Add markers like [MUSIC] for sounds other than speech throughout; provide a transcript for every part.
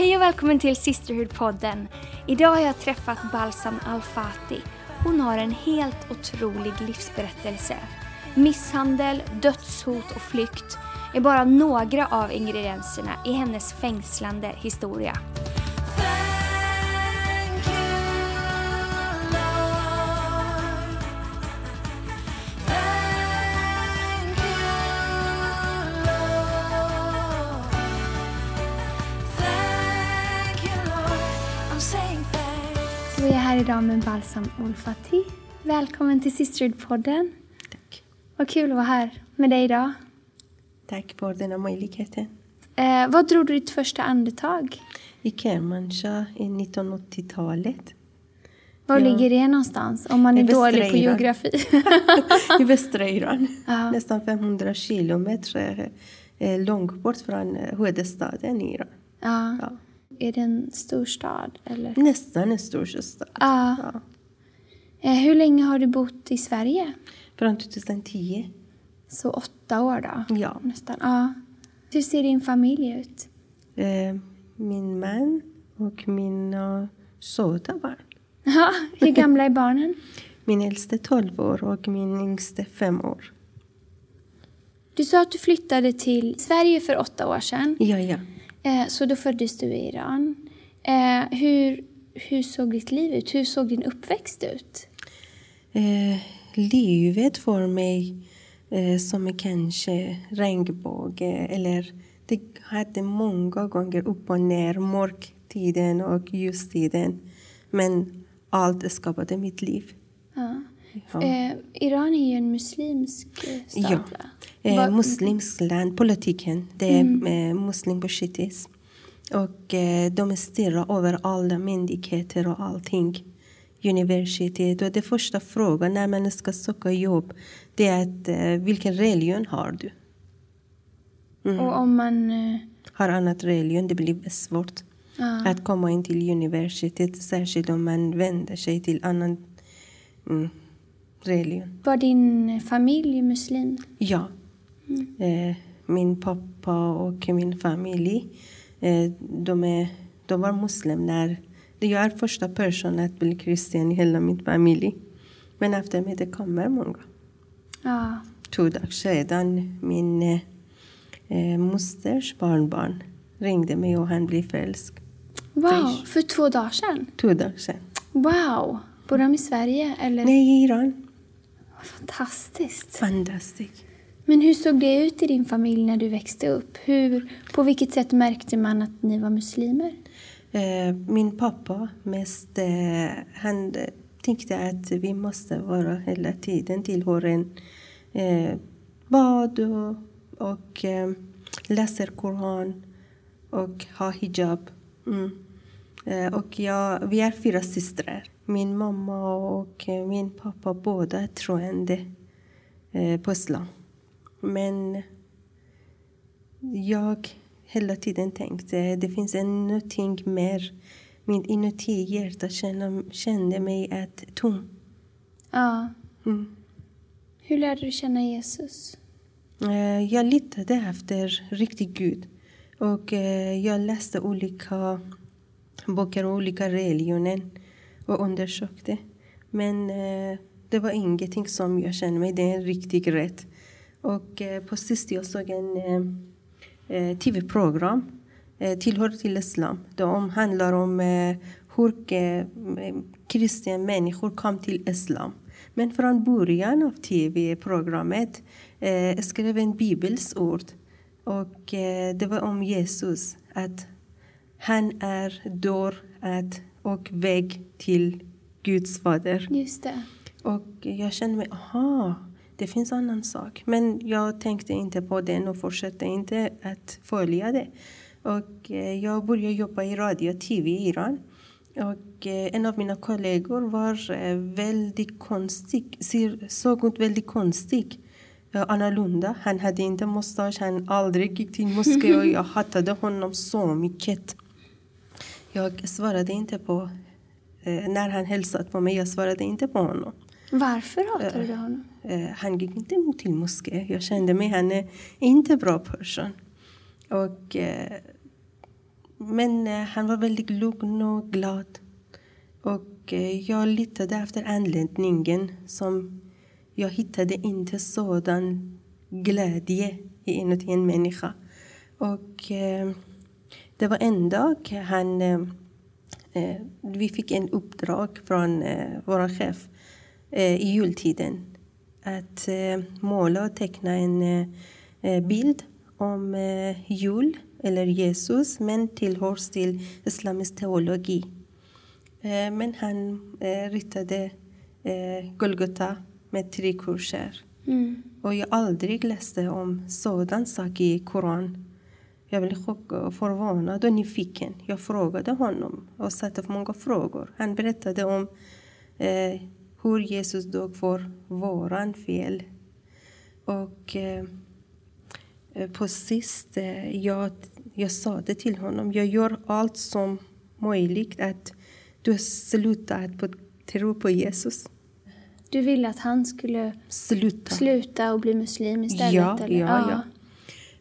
Hej och välkommen till Sisterhood-podden. Idag har jag träffat Balsam Al-Fati. Hon har en helt otrolig livsberättelse. Misshandel, dödshot och flykt är bara några av ingredienserna i hennes fängslande historia. Idag med Balsam Olfati. Välkommen till Sisterhood-podden. Tack. Vad kul att vara här med dig idag. Tack för denna möjligheten. Eh, vad drog du ditt första andetag? I Kermanshah i 1980-talet. Var Ja. ligger det någonstans? Om man är dålig på geografi. [LAUGHS] I västra Iran. [LAUGHS] Ja. Nästan 500 kilometer eh, långt bort från eh, huvudstaden i Iran. ja. Är det en stor stad? Eller? Nästan en stor stad. Ja. Ja. Eh, hur länge har du bott i Sverige? Från 2010. Så åtta år då? Ja. Nästan. Ja. Hur ser din familj ut? Eh, min man och mina söta barn. [LAUGHS] Ja, hur gamla är barnen? [LAUGHS] Min äldste 12 år och min yngste 5 år. Du sa att du flyttade till Sverige för åtta år sedan. Ja, ja. Eh, så då föddes du i Iran. Eh, hur, hur såg ditt liv ut? Hur såg din uppväxt ut? Eh, livet för mig eh, som är kanske regnbåge eller det hade många gånger upp och ner, mörktiden och ljustiden. Men allt skapade mitt liv. Ja. Ja. Eh, Iran är ju en muslimsk stat, Ja. va? Eh, muslimskt land, politiken, det är eh, muslim shiitism. Och eh, de styr över alla myndigheter och allting. Universitet. Och det första frågan när man ska söka jobb det är att, eh, vilken religion har du? Och om man... Eh, Har annat religion, det blir svårt ja. att komma in till universitet. Särskilt om man vänder sig till annan mm, religion. Var din familj muslim? Ja. Eh, min pappa och min familj, eh, de, är, de var muslim när jag är första person att bli kristen i hela min familj. Men efter mig det kommer många. Ja. Två dagar sedan min eh, eh, mosters barnbarn ringde mig och han blev förälskad. Wow, för två dagar sedan? Två dagar sedan. Wow! Bor de i Sverige? Eller? Nej, i Iran. Fantastiskt. Fantastiskt. Men hur såg det ut i din familj när du växte upp? Hur, på vilket sätt märkte man att ni var muslimer? Eh, min pappa mest, eh, han tänkte att vi måste vara hela tiden tillhöra en eh, bad och, och läser Koran och ha hijab. Mm. Och jag, vi är fyra systrar. Min mamma och min pappa båda är troende på islam. Men jag hela tiden tänkte det finns någonting mer. Min inuti hjärta kände, kände mig att tom. Ja. Mm. Hur lärde du känna Jesus? Eh, Jag letade efter riktig Gud. Och eh, jag läste olika böcker och olika religioner och undersökte. Men eh, det var ingenting som jag kände mig, det är riktigt rätt. Och eh, på sist jag såg en eh, eh, tv-program, Tillhör till Islam. Det handlar om hur kristna människor kom till Islam. Men från början av tv-programmet eh, skrev en bibels ord. Och eh, det var om Jesus. Att han är dörr att, och väg till Guds fader. Just det. Och jag kände mig, aha, det finns annan sak. Men jag tänkte inte på den och fortsatte inte att följa det. Och eh, jag började jobba i radio och tv i Iran. Och eh, en av mina kollegor var eh, väldigt konstig, såg ut väldigt konstig. annorlunda. Han hade inte mustasch, han aldrig gick till moské och jag [LAUGHS] hatade honom så mycket. Jag svarade inte på, när han hälsade på mig, jag svarade inte på honom. Varför hatade du honom? Eh, han gick inte till moské. Jag kände mig, han är inte bra person. Och eh, men eh, han var väldigt lugn och glad. Och jag letade efter anledningen som jag hittade inte sådan glädje inuti en människa. Och det var en dag han, vi fick en uppdrag från vår chef i jultiden att eh, måla och teckna en eh, bild om jul eller Jesus men tillhör till islamisk teologi. men han ritade Golgota med tre kurser. Mm. Och jag aldrig läste om sådan sak i Koran. Jag blev förvånad och nyfiken. Jag frågade honom och satte många frågor. Han berättade om eh, hur Jesus dog för våran fel. Och eh, på sist, eh, jag, jag sa det till honom. Jag gör allt som möjligt att du slutar att tro på Jesus. Du ville att han skulle sluta, sluta och bli muslim istället? Ja, eller? ja, ja.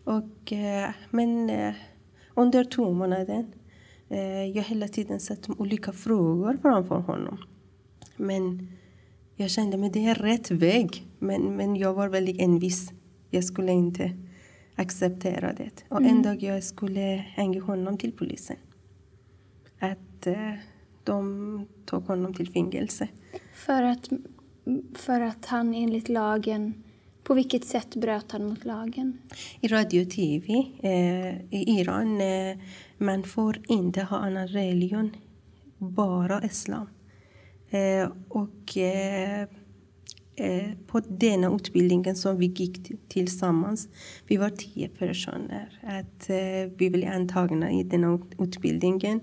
Och, eh, men eh, under två månader eh, jag hela tiden sett olika frågor framför honom. Men jag kände att det är rätt väg. Men, men jag var väldigt envis. Jag skulle inte acceptera det. Och mm. en dag jag skulle hänga honom till polisen. Att eh, de tog honom till fängelse. För att för att han enligt lagen... På vilket sätt bröt han mot lagen? I radio och tv eh, i Iran eh, man får inte ha annan religion, bara islam. Eh, och eh, eh, på denna utbildningen som vi gick tillsammans, vi var tio personer, att eh, vi blev antagna i denna utbildningen.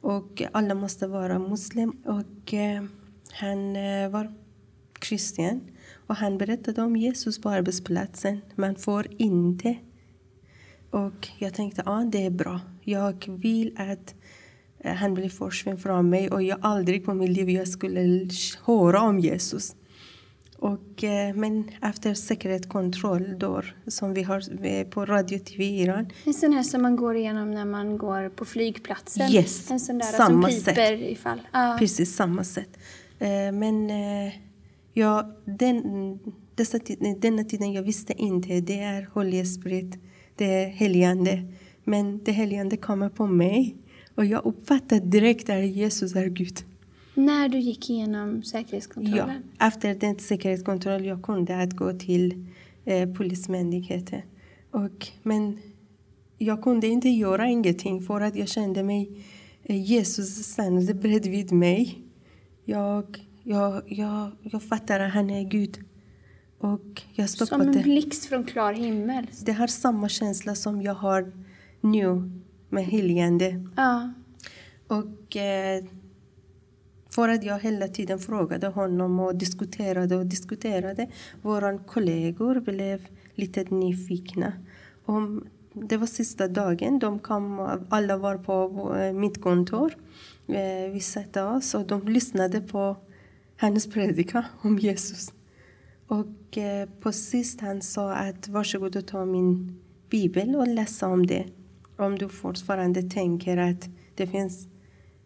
Och alla måste vara muslim. Och eh, han eh, var kristen. Och han berättade om Jesus på arbetsplatsen. Man får inte. Och jag tänkte, ja det är bra. Jag vill att han blir försvunnen från mig och jag aldrig på mitt liv jag skulle höra om Jesus. Och, eh, men efter säkerhetskontroll då, som vi har eh, på radio TV i Iran. En sån här som man går igenom när man går på flygplatsen? Yes, en sån där samma som piper sätt. ifall? Ah. Precis, samma sätt. Men Ja, den, dessa, denna tiden jag visste inte. Det är Holy det är helgande. Men det helgande kommer på mig. Och jag uppfattade direkt att Jesus är Gud. När du gick igenom säkerhetskontrollen? Ja, efter den säkerhetskontrollen jag kunde att gå till eh, Polismyndigheten. Och, men jag kunde inte göra ingenting för att jag kände mig eh, Jesus stannade bredvid mig. Jag jag, jag, jag fattar att han är Gud. Och jag Som en blixt från klar himmel. Det har samma känsla som jag har nu med helgande. Ja. Och eh, för att jag hela tiden frågade honom och diskuterade och diskuterade. Våra kollegor blev lite nyfikna. Om det var sista dagen. De kom, alla var på eh, mitt kontor. Eh, vi satte oss och de lyssnade på hennes predika om Jesus. Och eh, på sist han sa att varsågod och ta min bibel och läsa om det. Om du fortfarande tänker att det finns,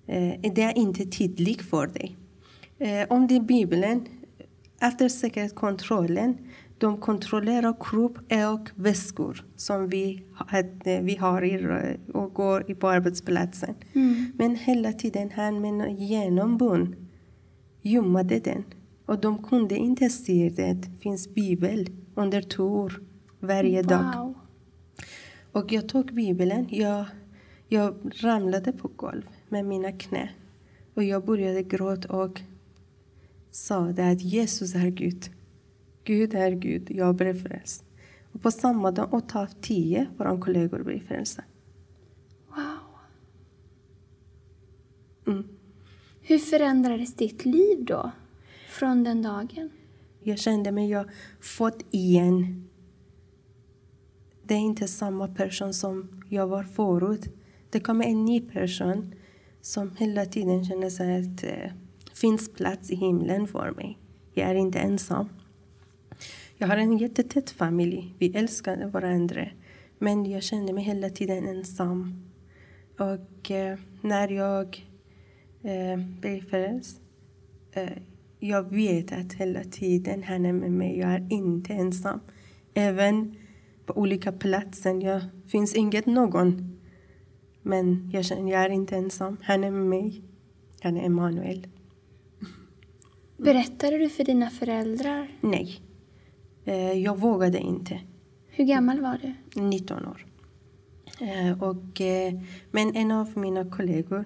eh, det är inte tydligt för dig. Eh, om det är bibeln, efter säkerhetskontrollen, de kontrollerar kropp och väskor som vi, vi har i, och går på arbetsplatsen. Mm. Men hela tiden han med genombund gömmade den. Och de kunde inte se det finns bibel under två varje dag. Och jag tog bibeln, jag, jag ramlade på golv med mina knä. Och jag började gråta och sa att Jesus är Gud. Gud är Gud, jag blev frälst. Och på samma dag, åtta av tio våra kollegor blev frälsta. Wow. Mm. Hur förändrades ditt liv då, från den dagen? Jag kände mig, jag fått igen. Det är inte samma person som jag var förut. Det kommer en ny person som hela tiden känner sig att det finns plats i himlen för mig. Jag är inte ensam. Jag har en jättetät familj. Vi älskar varandra. Men jag kände mig hela tiden ensam. Och eh, när jag eh, blev frälst, eh, jag vet att hela tiden han är med mig. Jag är inte ensam. Även på olika platser. Jag finns inget någon. Men jag känner jag är inte ensam. Han är med mig. Han är Emanuel. [LAUGHS] Berättade du för dina föräldrar? Nej. Eh, jag vågade inte. Hur gammal var du? 19 år. Eh, och, eh, men en av mina kollegor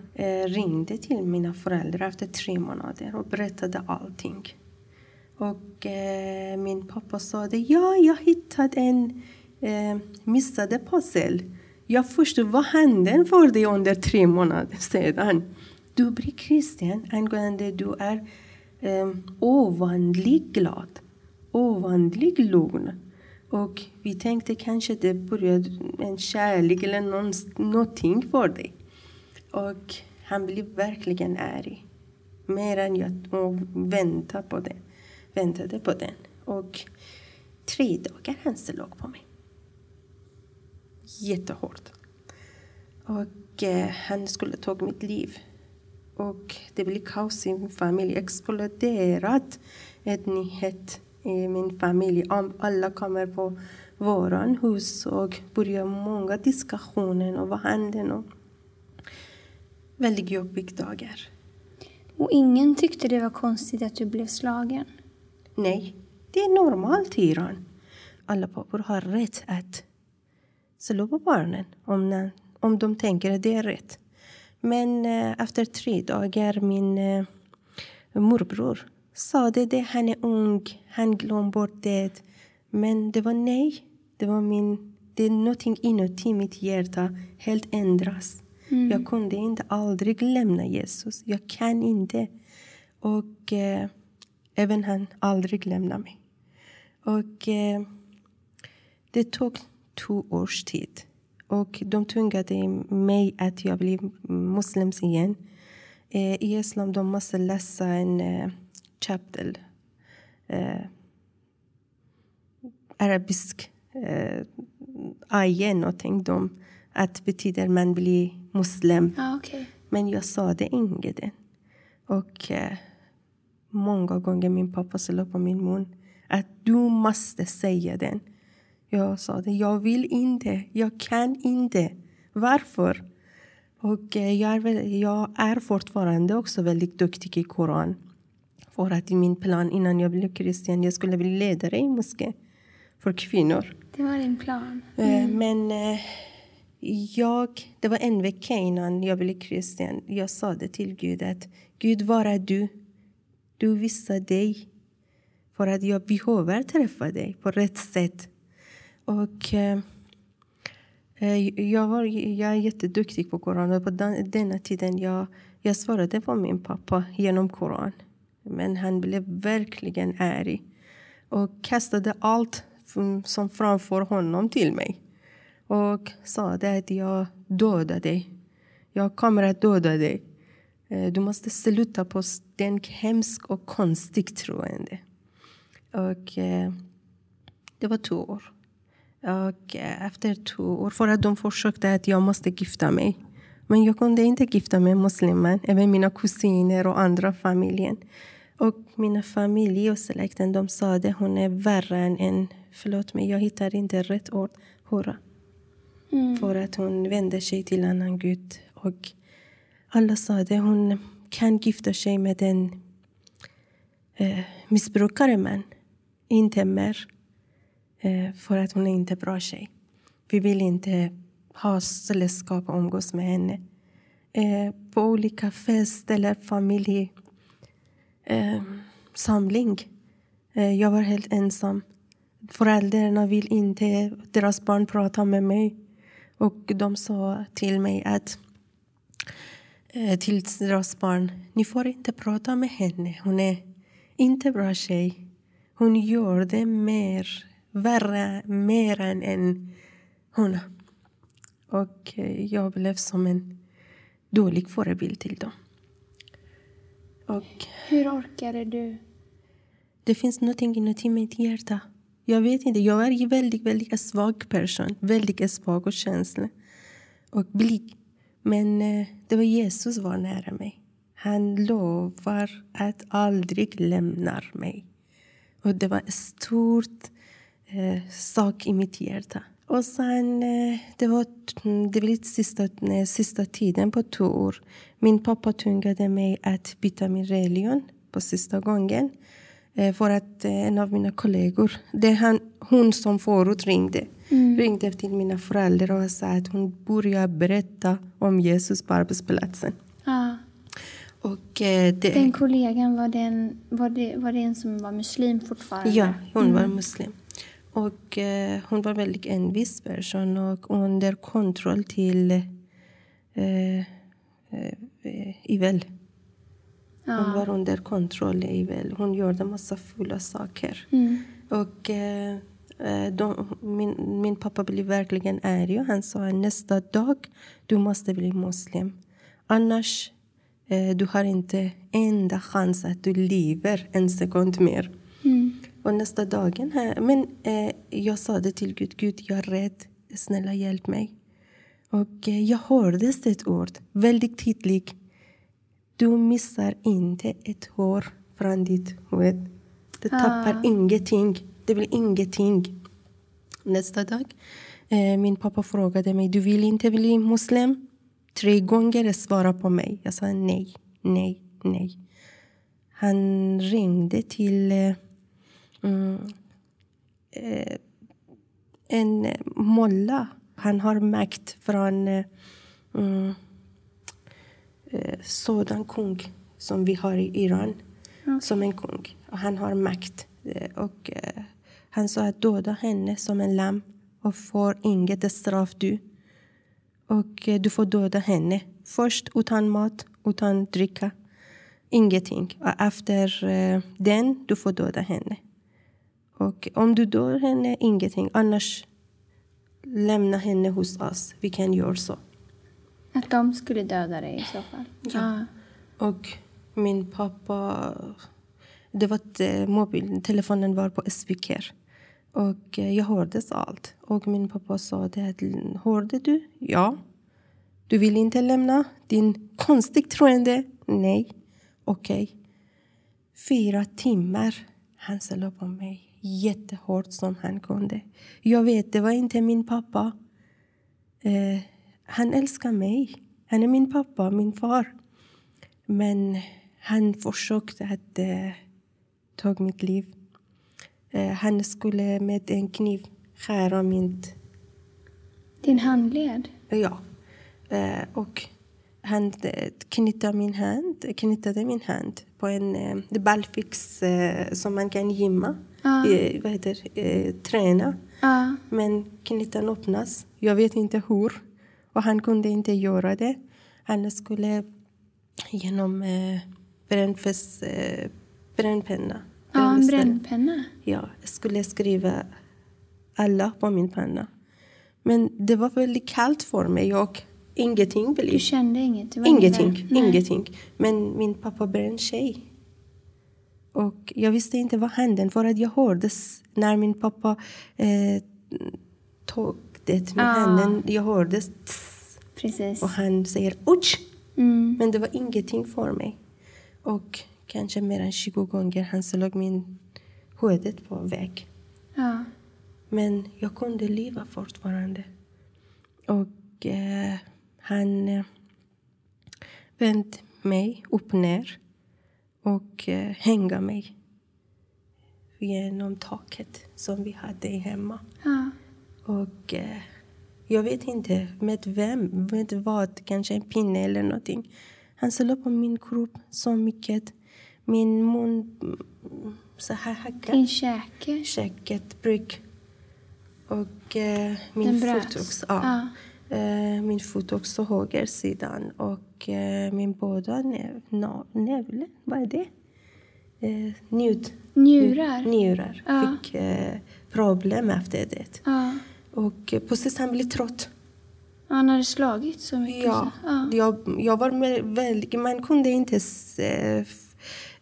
ringde till mina föräldrar efter tre månader och berättade allting. Och min pappa sa det, ja, jag hittade en eh, missade pussel. Jag förstod vad hände för dig under tre månader sedan. Du blir kristen angående du är eh, ovanligt glad, ovanligt lugn. Och vi tänkte kanske det började en kärlek eller någon, någonting för dig. Och han blev verkligen arg. Mer än jag väntade på det. Väntade på den. Och tre dagar han låg på mig. Jättehårt. Och eh, han skulle ta mitt liv. Och det blev kaos i min familj. Exploderat en nyhet i min familj. Om alla kommer på våran hus och börjar många diskussioner och vad händer och väldigt jobbiga dagar. Och ingen tyckte det var konstigt att du blev slagen? Nej, det är normalt i Iran. Alla pappor har rätt att slå på barnen om, om de tänker att det är rätt. Men eh, efter tre dagar, min eh, morbror sa det, det, han är ung, han glömde bort det. Men det var nej. Det var min, det är någonting inuti mitt hjärta helt ändras. Mm. Jag kunde inte aldrig lämna Jesus. Jag kan inte. Och eh, även han aldrig lämnade mig. Och eh, det tog två års tid. Och de tvingade mig att jag blev muslim igen. Eh, I islam de måste läsa en eh, chapter. Eh, arabisk eh, ayah någonting. De, att betyder man blir muslim. Ah, okay. Men jag sa det inget. Och eh, många gånger min pappa slog på min mun. Att du måste säga den. Jag sa det, jag vill inte, jag kan inte. Varför? Och eh, jag är, jag är fortfarande också väldigt duktig i Koran. För att min plan innan jag blev kristen, jag skulle bli ledare i moské för kvinnor. Det var din plan? Mm. Men eh, jag, det var en vecka innan jag blev kristen. Jag sa det till Gud att Gud, var är du? Du visar dig. För att jag behöver träffa dig på rätt sätt. Och eh, eh, jag, var, jag är jätteduktig på Koran. Och på den, denna tiden jag, jag svarade på min pappa genom Koran. Men han blev verkligen arg och kastade allt som framför honom till mig och sa att jag dödar dig. Jag kommer att döda dig. Eh, du måste sluta på den hemsk och konstig troende. Och eh, det var två år. Och eh, efter två år, för att de försökte att jag måste gifta mig. Men jag kunde inte gifta mig med muslimer, även mina kusiner och andra familjen. Och mina familj och släkten de sa att hon är värre än en, förlåt mig, jag hittar inte rätt ord, hora. Mm. För att hon vänder sig till annan gud. Och alla sa att hon kan gifta sig med en eh, missbrukare man, inte mer. Eh, för att hon är inte bra tjej. Vi vill inte ha sällskap och umgås med henne. Eh, på olika fester eller familjesamling. Eh, jag var helt ensam. Föräldrarna vill inte deras barn prata med mig. Och de sa till mig att till deras barn, ni får inte prata med henne. Hon är inte bra tjej. Hon gör det mer, värre, mer än en hon. Och eh, jag blev som en dålig förebild till dem. Och Hur orkade du? Det finns någonting inuti mitt hjärta. Jag vet inte, jag är en väldigt, väldigt svag person. Väldigt svag och känslig. Och blyg. Men eh, det var Jesus var nära mig. Han lovar att aldrig lämna mig. Och det var en stor eh, sak i mitt hjärta. Och sen, eh, det var, det var lite sista, sista tiden på år. Min pappa tvingade mig att byta min religion på sista gången. Eh, för att en av mina kollegor, det är han, hon som förut ringde, mm. ringde till mina föräldrar och sa att hon började berätta om Jesus på arbetsplatsen. Ah. Och, eh, det, den kollegan, var det, en, var, det, var det en som var muslim fortfarande? Ja, hon mm. var muslim. Och eh, hon var väldigt envis person och under kontroll till eh, eh, Ivel. Hon var under kontroll i Ivel. Hon gjorde massa fula saker. Mm. Och eh, eh, de, min, min pappa blev verkligen arg. Han sa nästa dag du måste bli muslim. Annars eh, du har inte enda chans att du lever en sekund mer. Och nästa dagen, men eh, jag sa det till Gud, Gud jag är rädd, snälla hjälp mig. Och eh, jag hörde ett ord, väldigt tydligt. Du missar inte ett hår från ditt huvud. Du tappar ah. ingenting. Det blir ingenting. Nästa dag, eh, min pappa frågade mig, du vill inte bli muslim? Tre gånger svarade på mig. Jag sa nej, nej, nej. Han ringde till eh, mm, eh, en molla. Han har makt från eh, mm, eh, sådan kung som vi har i Iran. Mm. Som en kung. Och han har makt. Eh, och, eh, han sa att döda henne som en lamm och får inget straff du. Och eh, du får döda henne. Först utan mat, utan dricka. Ingenting. Och efter den, du får döda henne. Och om du dör henne, ingenting. Annars lämna henne hos oss. Vi kan göra så. Att de skulle döda dig i så fall? Ja. Ah. Och min pappa... Det var att eh, mobiltelefonen var på speaker. Och eh, jag hörde allt. Och min pappa sa det att, hörde du? Ja. Du vill inte lämna din konstigt troende? Nej. Okej. Okay. Fyra timmar han slog på mig jättehårt som han kunde. Jag vet, det var inte min pappa. Eh, han älskar mig. Han är min pappa, min far. Men han försökte att eh, ta mitt liv. Eh, han skulle med en kniv skära min... Din handled? Ja. Eh, och han eh, knytte min hand, knyttade min hand på en eh, ballfix eh, som man kan gymma ah. eh, vad heter, eh, träna. Ah. Men knytan öppnas. Jag vet inte hur. Och han kunde inte göra det. Han skulle genom eh, brännfäst, eh, brännpenna. Ja, en brännpenna? Ja, jag skulle skriva alla på min penna. Men det var väldigt kallt för mig och ingenting blev. Du kände inget? ingenting, ingenting. Men min pappa brände sig. Och jag visste inte vad hände för att jag hörde när min pappa eh, tog det med ah. handen. Jag hörde Precis. och han säger usch. Mm. Men det var ingenting för mig. Och kanske mer än 20 gånger han slog min huvudet på väg. Ja. Men jag kunde leva fortfarande. Och eh, han eh, vände mig upp ner och eh, hänga mig genom taket som vi hade hemma. Ja. Och eh, jag vet inte med vem, med vad, kanske en pinne eller någonting. Han slog på min kropp så mycket. Min mun så här hackade. Din käke? Käket, bryck. Och eh, min fot också. Ja. ja. Eh, min fot också högersidan och eh, min båda näv, nävle, vad är det? Eh, njud, njurar? Njurar ja. fick eh, problem efter det. Ja. Och eh, precis han blev trött. Han hade slagit så mycket? Ja, så. ja. Jag, jag var väldigt, man kunde inte se,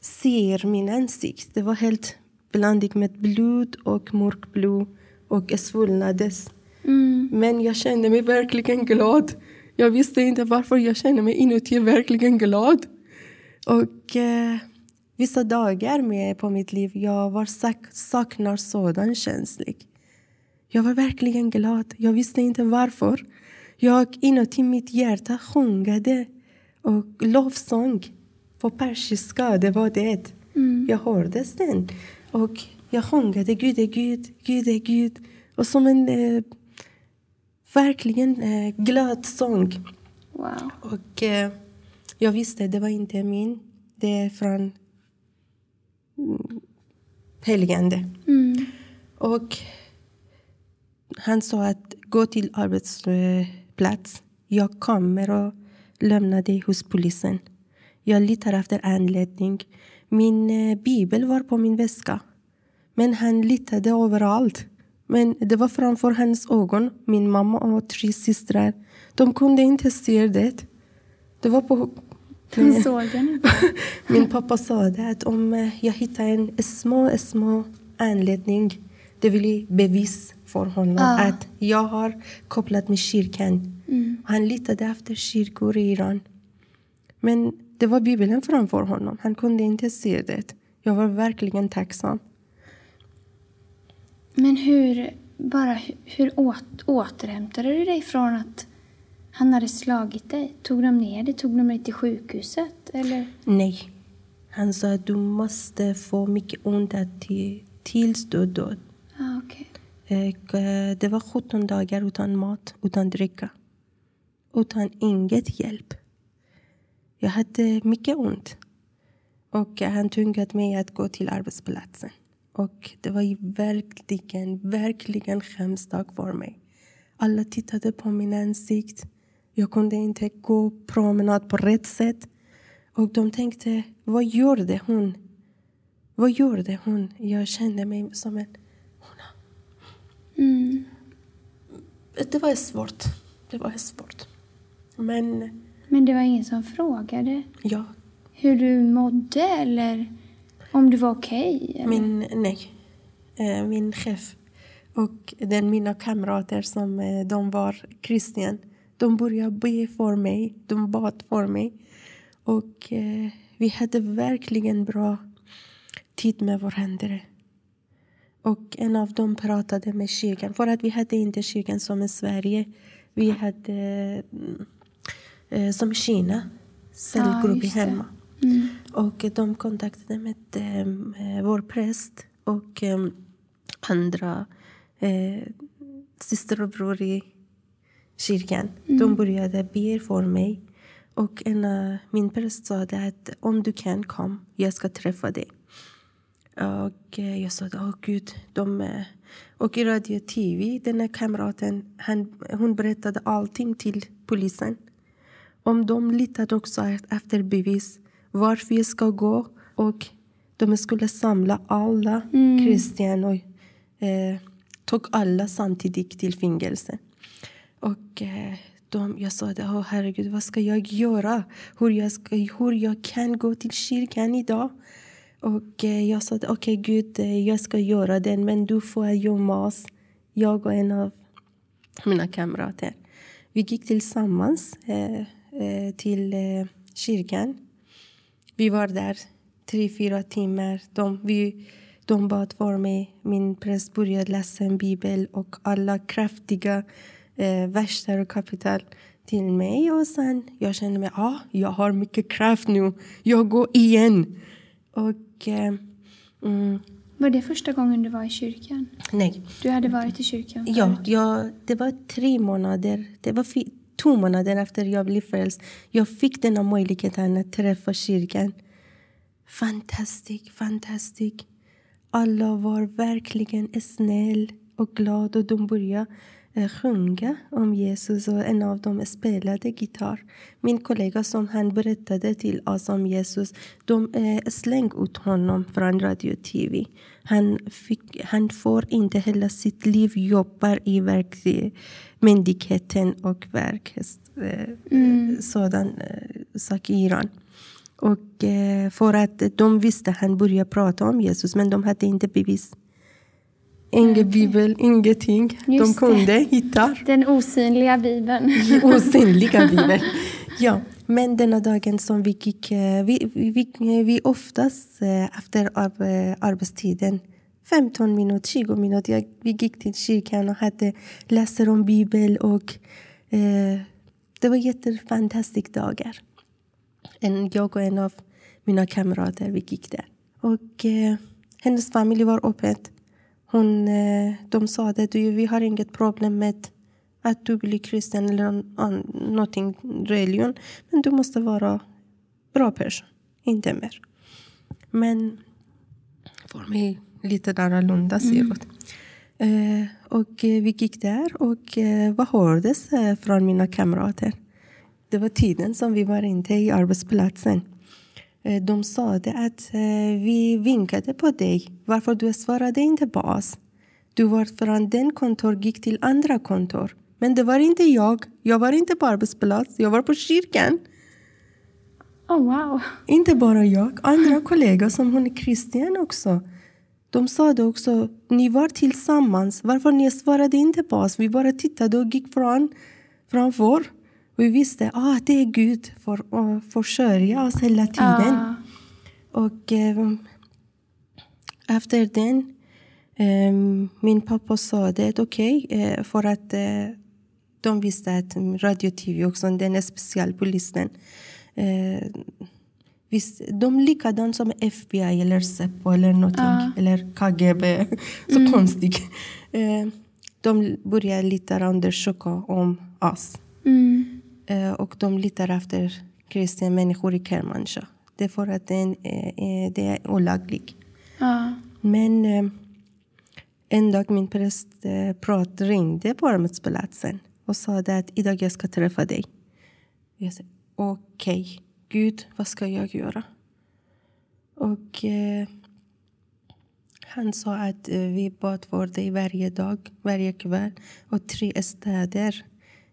se min ansikte. Det var helt blandat med blod och mörkblod och svullnades. Mm. Men jag kände mig verkligen glad. Jag visste inte varför jag kände mig inuti verkligen glad. Och eh, vissa dagar med på mitt liv jag var sak saknar sådan känslig. Jag var verkligen glad. Jag visste inte varför. Jag inuti mitt hjärta sjungade och lovsång på persiska. Det var det. Mm. Jag hörde den. Och jag sjungade Gud är Gud, Gud är Gud. Och som en eh, verkligen eh, glad sång. Wow. Och eh, jag visste det var inte min. Det är från mm, heligande. Mm. Och han sa att gå till arbetsplats. Jag kommer och lämna dig hos polisen. Jag letar efter anledning. Min eh, bibel var på min väska. Men han litade överallt. Men det var framför hans ögon, min mamma och tre systrar. De kunde inte se det. Det var på... De såg den [LAUGHS] Min pappa sa det att om eh, jag hittar en små, små anledning, det vill bevis för honom ah. att jag har kopplat med kyrkan. Mm. Han litade efter kyrkor i Iran. Men det var Bibeln framför honom. Han kunde inte se det. Jag var verkligen tacksam. Men hur, bara, hur åt, återhämtade du dig från att han hade slagit dig? Tog de ner dig? Tog de dig till sjukhuset? Eller? Nej. Han sa att du måste få mycket ont till, tills du dör. Ah, okay. Eh, det var 17 dagar utan mat, utan dricka. Utan inget hjälp. Jag hade mycket ont. Och han tvingade mig att gå till arbetsplatsen. Och det var verkligen, verkligen hemskt dag för mig. Alla tittade på min ansikt. Jag kunde inte gå promenad på rätt sätt. Och de tänkte, vad gjorde hon? Vad gjorde hon? Jag kände mig som en. Mm. Det var svårt. Det var svårt. Men... Men det var ingen som frågade? Ja. Hur du mådde eller? Om du var okej? Okay, min, nej. Eh, min chef och den, mina kamrater som eh, de var kristna. De började be för mig. De bad för mig. Och eh, vi hade verkligen bra tid med varandra. Och en av dem pratade med kyrkan. För att vi hade inte kyrkan som i Sverige. Vi hade eh, som Kina, cellgrupp ja, hemma. Mm. Och de kontaktade med eh, vår präst och eh, andra eh, syster och bror i kyrkan. Mm. De började be för mig. Och en, min präst sa att om du kan, kom. Jag ska träffa dig. Och uh, jag sa, åh oh, gud. De, uh, och i radio och tv, den här kamraten, han, hon berättade allting till polisen. Om de litade också efter bevis vart vi ska gå. Och de skulle samla alla mm. kristna och eh, tog alla samtidigt till fängelse. Och eh, de, jag sa det, oh, herregud, vad ska jag göra? Hur jag, ska, hur jag kan gå till kyrkan idag? Och eh, jag sa, okej okay, Gud, eh, jag ska göra det, men du får gömma oss. Jag och en av mina kamrater. Vi gick tillsammans eh, till kyrkan. Vi var där tre, fyra timmar. De, vi, de bad för mig. Min präst började läsa en bibel och alla kraftiga eh, verser och kapitel till mig. Och sen jag kände mig, ah, jag har mycket kraft nu. Jag går igen. Och... Eh, mm, var det första gången du var i kyrkan? Nej. Du hade varit i kyrkan förut? Ja, ja det var tre månader. Det var två månader efter jag blev frälst. Jag fick denna möjligheten att träffa kyrkan. Fantastiskt, fantastiskt. Alla var verkligen snäll och glada och de började sjunga om Jesus och en av dem spelade gitarr. Min kollega som han berättade till oss om Jesus, de eh, slängde ut honom från radio och tv. Han, fick, han får inte hela sitt liv jobba i verk, myndigheten och verk, eh, mm. sådan eh, sak i Iran. Och eh, för att de visste att han började prata om Jesus, men de hade inte bevis. Ingen bibel, ingenting. De Just det. kunde hitta Den osynliga bibeln. [LAUGHS] osynliga [LAUGHS] bibeln. Ja, men denna dagen som vi gick, eh, vi, vi, vi, vi oftast eh, efter ar- arbetstiden 15 minuter, 20 minuter. Jag, vi gick till kyrkan och hade läser om Bibeln och eh, det var jättefantastiska dagar. En, jag och en av mina kamrater, vi gick där. Och eh, hennes familj var öppet. Hon, eh, de sa att du, vi har inget problem med att du blir kristen eller någonting religion. Men du måste vara bra person, inte mer. Men för mig lite annorlunda ser ut. Eh, och eh, vi gick där och eh, vad hördes eh, från mina kamrater? Det var tiden som vi var inte i arbetsplatsen. Eh, de sa att eh, vi vinkade på dig. Varför du svarade inte på oss? Du var från den kontor gick till andra kontor. Men det var inte jag. Jag var inte på arbetsplats. Jag var på kyrkan. Oh, wow. Inte bara jag, andra kollegor som hon är kristen också. De sa det också, ni var tillsammans, varför ni svarade inte på oss? Vi bara tittade och gick från, framför. Vi visste att ah, det är Gud för att försörja oss hela tiden. Ah. Och eh, efter den, eh, min pappa sa det, okej, eh, för att eh, de visste att radio tv också, den är specialpolisen. Eh, visst, de är likadana som FBI eller Säpo eller någonting, eller KGB. [LAUGHS] Så konstigt. Eh, de börjar lite undersöka om oss. Mm. Eh, och de letar efter kristna människor i Kermanshah. Det är för att det är, eh, det är olagligt. Ja. Men eh, en dag min präst eh, prat ringde på arbetsplatsen och sa att idag jag ska träffa dig. Jag sa okej, Gud, vad ska jag göra? Och eh, han sa att eh, vi bad för dig varje dag, varje kväll. Och tre städer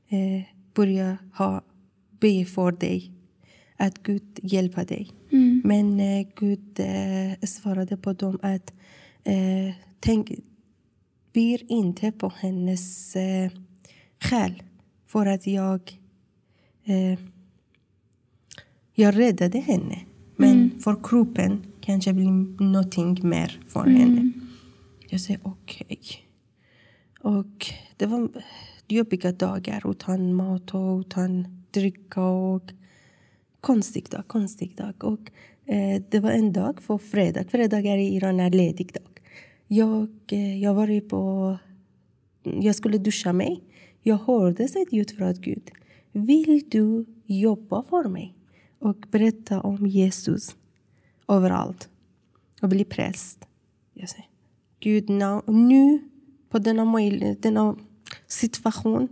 eh, börjar ha, be för dig. Att Gud hjälper dig. Men eh, Gud eh, svarade på dem att eh, tänk, ber inte på hennes eh, själ för att jag eh, jag räddade henne. Men för kroppen kanske blir någonting mer för henne. Jag säger okej. Och det var jobbiga dagar utan mat och utan dricka och konstig dag, konstig dag. Och eh, det var en dag på fredag. Fredagar i Iran är ledig dag. Jag, eh, jag var på... Jag skulle duscha mig. Jag hörde ett ljud från Gud. Vill du jobba för mig? Och berätta om Jesus överallt. Och bli präst. Jag säger, Gud, nu på denna, denna situation.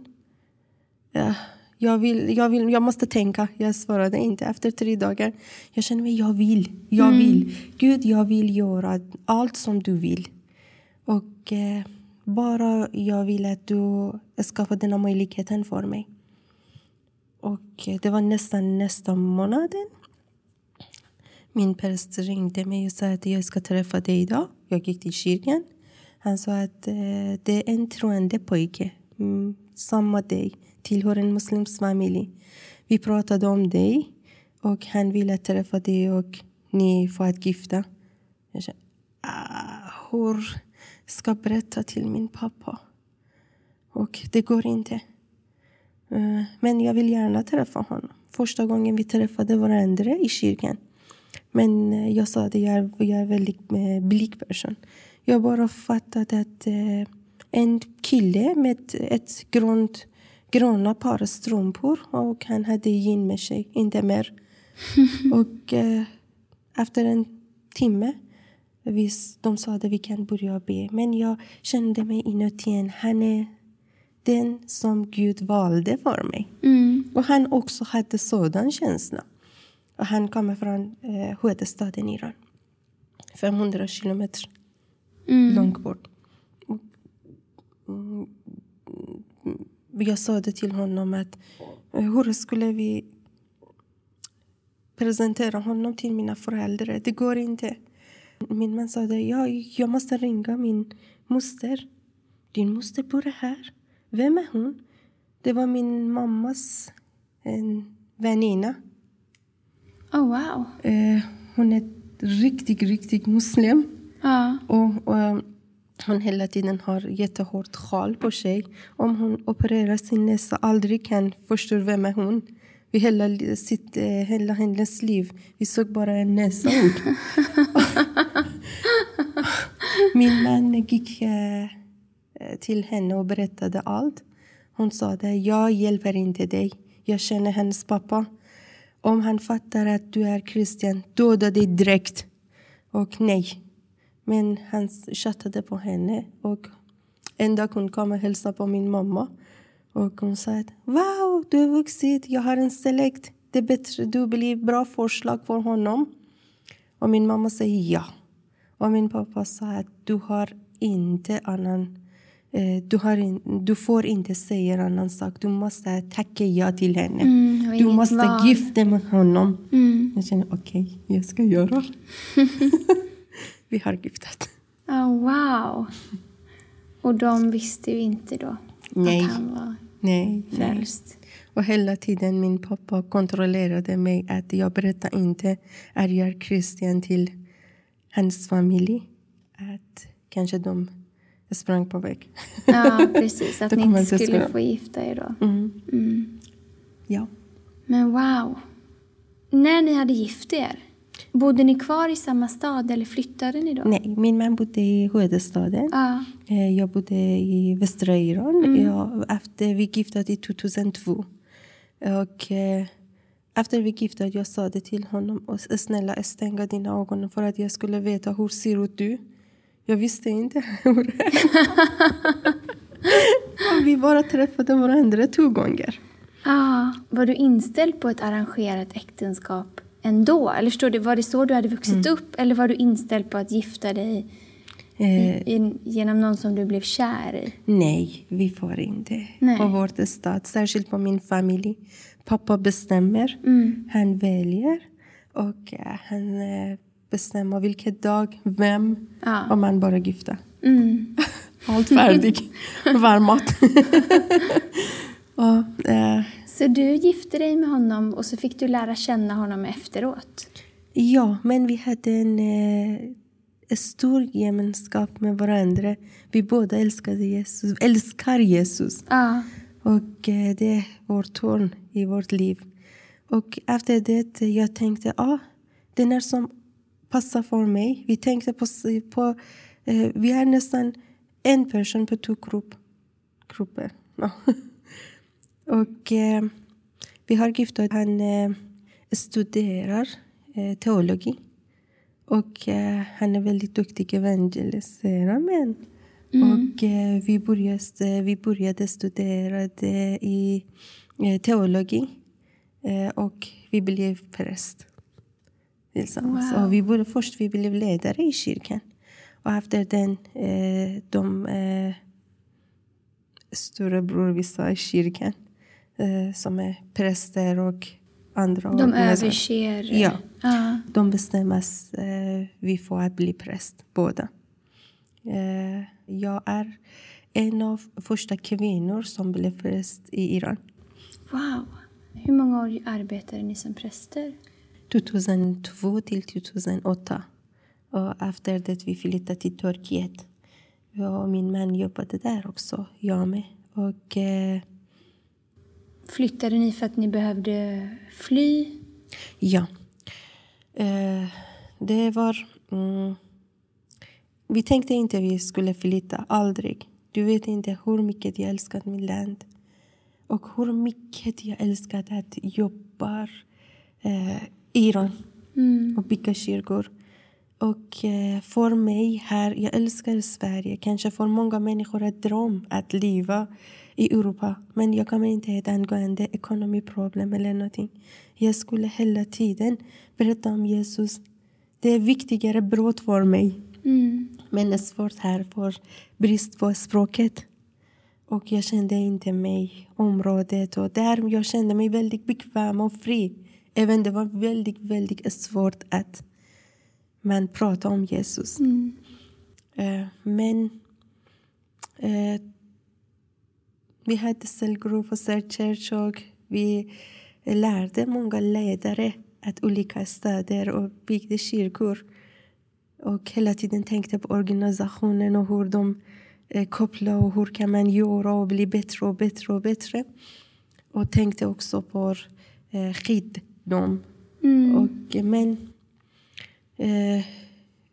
Ja, jag, vill, jag, vill, jag måste tänka. Jag svarade inte efter tre dagar. Jag känner mig, jag vill. Jag vill. Gud, jag vill göra allt som du vill. Och eh, bara jag vill att du skapar denna möjligheten för mig. Och eh, det var nästan nästa månaden. Min präst ringde mig och sa att jag ska träffa dig idag. Jag gick till kyrkan. Han sa att eh, det är en troende pojke, mm, Mm, samma dig, tillhör en muslimsk familj. Vi pratade om dig och han ville träffa dig och ni får att gifta. Jag kände, ah, hur ska jag berätta till min pappa? Och det går inte. Eh, men jag vill gärna träffa honom. Första gången vi träffade varandra i kyrkan. Men eh, jag sa att jag är, jag är väldigt eh, blyg person. Jag bara fattade att eh, en kille med ett grönt, gröna par strumpor och han hade gin med sig, inte mer. [LAUGHS] och eh, efter en timme vi, de sa att vi kan börja be. Men jag kände mig inuti en, han är den som Gud valde för mig. Och han också hade sådan känsla. Och han kommer från eh, huvudstaden Iran. 500 kilometer långt bort. Mm, jag sa det till honom att eh, hur skulle vi presentera honom till mina föräldrar? Det går inte. Min man sa det, ja, jag måste ringa min moster. Din moster bor här. Vem är hon? Det var min mammas en väninna. Oh, wow. Eh, hon är riktigt, riktigt muslim. Ja. Och, och hon hela tiden har jättehårt sjal på sig. Om hon opererar sin näsa aldrig kan förstå vem är hon. Vi hela, sitt, eh, hela hennes liv, vi såg bara en näsa ut. [LAUGHS] Min man gick eh, till henne och berättade allt. Hon sa det, jag hjälper inte dig. Jag känner hennes pappa. Om han fattar att du är kristen, döda dig direkt. Och nej. Men han chattade på henne. Och en dag hon kom och hälsade på min mamma. Och hon sa att wow, du har vuxit, jag har en selekt. Det är bättre, du blir bra förslag för honom. Och min mamma säger ja. Och min pappa sa att du har inte annan... Eh, du, har in, du får inte säga annan sak. Du måste tacka ja till henne. Mm, du måste val. gifta med honom. Mm. Jag känner okej, jag ska göra. [LAUGHS] Vi har giftat. Oh, wow. Och de visste ju inte då Nej. att han var Nej, nej. frälst. Och hela tiden min pappa kontrollerade mig att jag berättar inte att jag är kristen till hans familj. Att kanske de sprang på väg. Ja, precis. [LAUGHS] Att ni inte skulle få gifta er då. Mm. Mm. Ja. Men wow. När ni hade gift er, bodde ni kvar i samma stad eller flyttade ni då? Nej, min man bodde i huvudstaden. Ja. Eh, Jag bodde i västra Iran. Mm. Jag, efter vi gifte oss i 2002. Och eh, efter vi gifte oss, jag sa det till honom. Och snälla stänga dina ögon för att jag skulle veta hur ser ut du. Jag visste inte [LAUGHS] hur vi bara träffade varandra två gånger. Ah, var du inställd på ett arrangerat äktenskap ändå? Eller förstår du, var det så du hade vuxit Mm. upp? Eller var du inställd på att gifta dig Eh, i, genom någon som du blev kär i? Nej, vi får inte. Nej. På vårt stad, särskilt på min familj. Pappa bestämmer, Mm. han väljer och eh, han eh, bestämmer vilken dag, vem, Ja. och man bara gifta. Mm. [LAUGHS] Allt färdigt, [LAUGHS] varm mat. [LAUGHS] och, eh, Så du gifte dig med honom och så fick du lära känna honom efteråt? ja, men vi hade en eh, stor gemenskap med varandra. Vi båda älskade Jesus, älskar Jesus. Ja. Och eh, det är vår ton i vårt liv. Och efter det jag tänkte, ja, ah, den är som passar för mig. Vi tänkte på, på eh, vi är nästan en person på två grupp, grupper. Ja. [LAUGHS] och eh, vi har gift oss. Han eh, studerar eh, teologi. Och eh, han är väldigt duktig evangelisera män. Och eh, vi, började, vi började studera i eh, teologi. Och vi blev präst tillsammans. Wow. Och vi började, först vi blev ledare i kyrkan. Och efter den, eh, de eh, storebror vi sa i kyrkan, eh, som är präster och andra De överser... Ja. ja. De bestämmer eh, vi får att bli präst, båda. Eh, jag är en av första kvinnor som blev präst i Iran. Wow. Hur många år arbetade ni som präster? 2002 till 2008. Och efter det vi flyttade till Turkiet. Jag och min man jobbade där också, jag med. Och eh, Flyttade ni för att ni behövde fly? Ja. Eh, det var... Mm, vi tänkte inte att vi skulle flytta, aldrig. Du vet inte hur mycket jag älskat mitt land. Och hur mycket jag älskat att jobba eh, Iran och bygga kyrkor. Och eh, för mig här, jag älskar Sverige. Kanske för många människor är dröm att leva i Europa. Men jag kommer inte ihåg angående ekonomiproblem eller någonting. Jag skulle hela tiden berätta om Jesus. Det är viktigare brott för mig. Mm. Men det är svårt här för brist på språket. Och jag kände inte mig området och där jag kände mig väldigt bekväm och fri. Även det var väldigt, väldigt svårt att man pratar om Jesus. Mm. Eh, men eh, vi hade cellgrupp och vi lärde många ledare att olika städer och byggde kyrkor. Och hela tiden tänkte på organisationen och hur de eh, kopplar och hur kan man göra och bli bättre och bättre och bättre. Och tänkte också på eh, skydd dem. Mm. Och, men eh,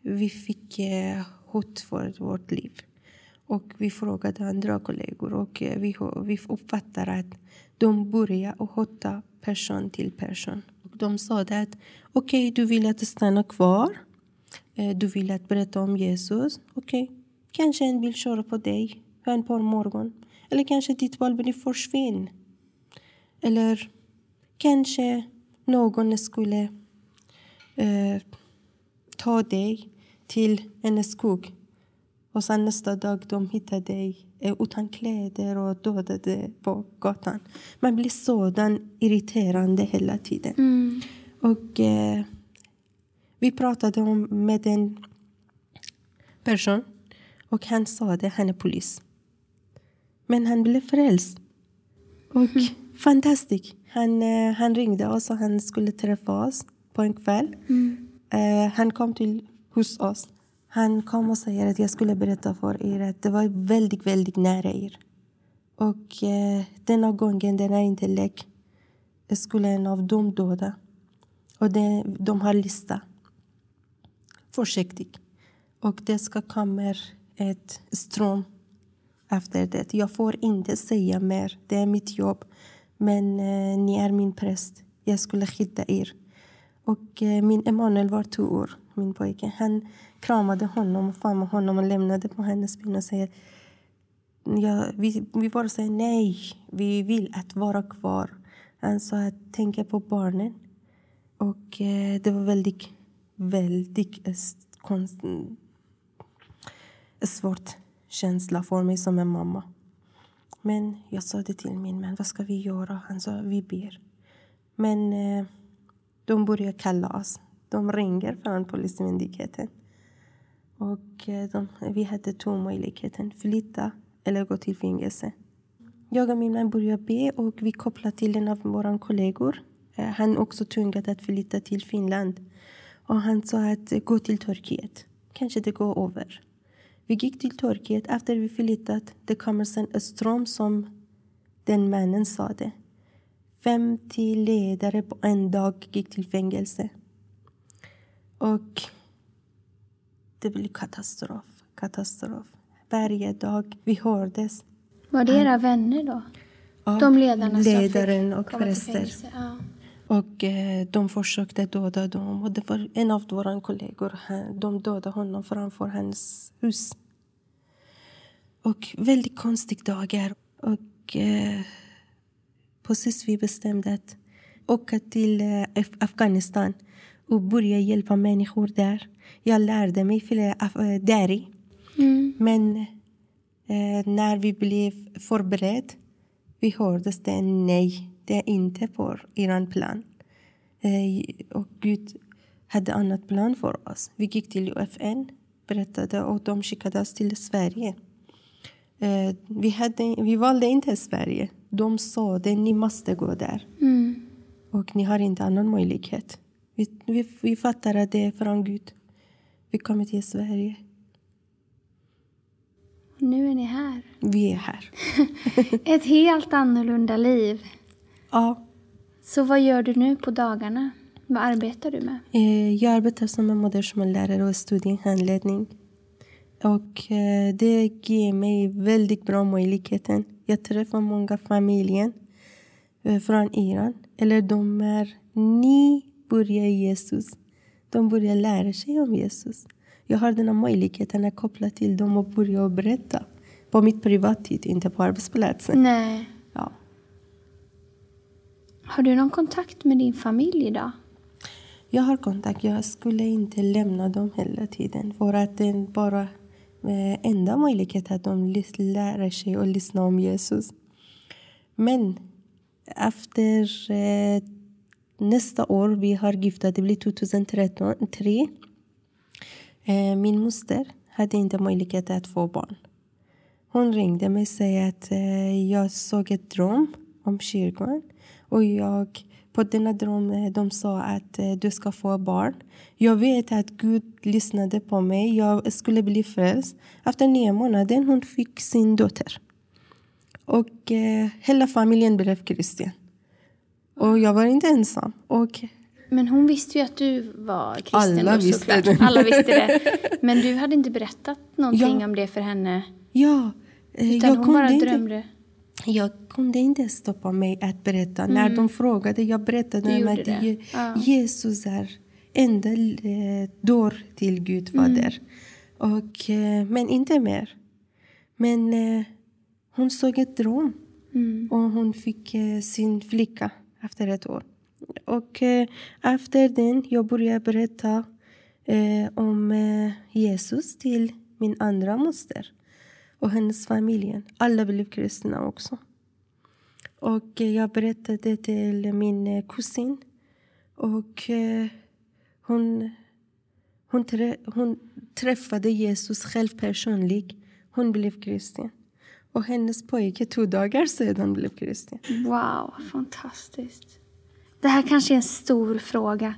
vi fick eh, hot för vårt liv. Och vi frågade andra kollegor och eh, vi, vi uppfattar att de börjar hota person till person. Och de sa att okej, okay, du vill att stanna kvar. Eh, du vill att berätta om Jesus. Okej, okay. kanske en vill köra på dig en par morgon. Eller kanske ditt val blir försvinn. Eller kanske någon skulle eh, ta dig till en skog och sen nästa dag de hittade dig utan kläder och dödade på gatan. Man blir sådan irriterande hela tiden. Mm. Och eh, vi pratade om, med en person och han sa att han är polis. Men han blev frälst. Och mm. fantastiskt. Han, eh, han ringde oss och han skulle träffa oss på en kväll. Mm. Eh, han kom till hos oss. Han kom och sa att jag skulle berätta för er att det var väldigt, väldigt nära er. Och eh, denna gången, den är inte lek, skulle en av dem döda. Och det, de har lista. Försiktigt. Och det ska komma ett ström efter det. Jag får inte säga mer. Det är mitt jobb. Men eh, ni är min präst. Jag skulle skydda er. Och eh, min Emanuel var två år, min pojke. Han kramade honom och famnade honom och lämnade på hennes ben och säger ja, vi, vi bara säger nej, vi vill att vara kvar. Han sa att tänka på barnen. Och eh, det var väldigt, väldigt eh, konst, eh, svårt känsla för mig som en mamma. Men jag sa det till min man, vad ska vi göra? Han sa, vi ber. Men eh, de började kalla oss. De ringer från Polismyndigheten. Och eh, de, vi hade två möjligheter, flytta eller gå till fängelse. Jag och min man började be och vi kopplade till en av våra kollegor. Eh, han han också tvingad att flytta till Finland. Och han sa att gå till Turkiet. Kanske det går över. Vi gick till Turkiet. Efter vi flyttat det kommer sen en ström som den mannen sa det. 50 ledare på en dag gick till fängelse. Och det blev katastrof. Katastrof. Varje dag vi hördes. Var det era vänner då? Ja, De ledarna ledaren och präster. Ja. Och eh, de försökte döda dem. Och det var en av våra kollegor. Han, de dödade honom framför hans hus. Och väldigt konstiga dagar. Och eh, precis vi bestämde att åka till eh, Af- Afghanistan och börja hjälpa människor där. Jag lärde mig af- dari. Mm. Men eh, när vi blev förberedda vi hörde det nej, det är inte på er plan. Eh, och Gud hade annat plan för oss. Vi gick till FN, berättade och de skickade oss till Sverige. Eh, vi, hade, vi valde inte Sverige. De sa att ni måste gå där. Mm. Och ni har inte annan möjlighet. Vi, vi, vi fattar att det är från Gud. Vi kommer till Sverige. Nu är ni här. Vi är här. [LAUGHS] Ett helt annorlunda liv. Ja, Så vad gör du nu på dagarna? Vad arbetar du med? eh, jag arbetar som en modersmålslärare och studiehandledning. Och eh, det ger mig väldigt bra möjligheten. Jag träffar många familjer eh, från Iran. Eller de är nybörjare i Jesus. De börjar lära sig om Jesus. Jag har den här möjligheten att koppla till dem och börja berätta. På mitt privattid, inte på arbetsplatsen. Nej. Ja. Har du någon kontakt med din familj idag? Jag har kontakt. Jag skulle inte lämna dem hela tiden. För att det bara eh, enda möjligheten att de lär sig att lyssna om Jesus. Men efter eh, nästa år, vi har gifta, det blir 2003, eh, min moster hade inte möjlighet att få barn. Hon ringde mig och sa att eh, jag såg ett dröm om kyrkan. Och jag, på denna dröm de sa att eh, du ska få barn. Jag vet att Gud lyssnade på mig. Jag skulle bli frälst. Efter nio månader hon fick sin dotter. Och eh, hela familjen blev kristen. Och jag var inte ensam. Och Men hon visste ju att du var kristen Alla då, visste såklart. det. Alla visste det. [LAUGHS] Men du hade inte berättat någonting Ja. om det för henne? ja, eh, Utan jag hon bara inte. drömde? Jag kunde inte stoppa mig att berätta. När de frågade, jag berättade Mm. Om gjorde att Ja. Jesus är enda eh, dörr till Gud Fader. Mm. Och, eh, men inte mer. Men hon såg ett dröm Mm. och hon fick sin flicka efter ett år. Och eh, efter den jag började berätta eh, om eh, Jesus till min andra moster och hennes familj. Alla blev kristna också. Och eh, jag berättade till min eh, kusin. Och hon, hon, trä, hon träffade Jesus själv personligt. Hon blev kristen. Och hennes pojke två dagar sedan blev kristen. Wow, fantastiskt. Det här kanske är en stor fråga.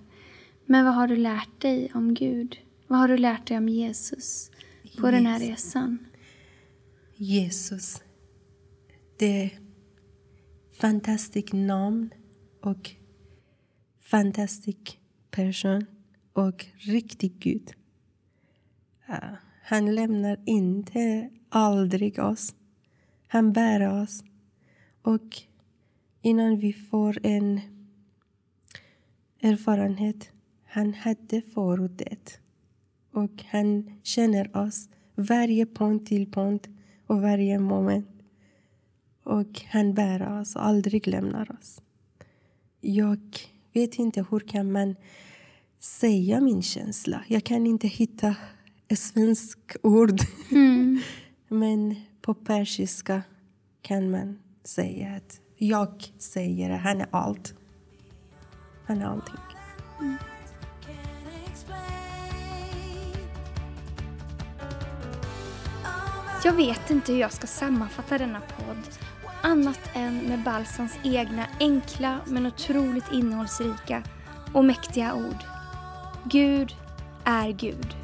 Men vad har du lärt dig om Gud? Vad har du lärt dig om Jesus på den här resan? Jesus. Det är fantastiskt namn och fantastisk person och riktig Gud. Han lämnar inte aldrig oss. Han bär oss. Och innan vi får en erfarenhet, han hade förut det. Och han känner oss varje punkt till punkt och varje moment. Och han bär oss och aldrig lämnar oss. Jag vet inte hur kan man säga min känsla. Jag kan inte hitta ett svenskt ord. [LAUGHS] Men på persiska kan man säga att jag säger att han är allt. Han är allting. Jag vet inte hur jag ska sammanfatta denna podd annat än med Balsams egna enkla men otroligt innehållsrika och mäktiga ord. Gud är Gud.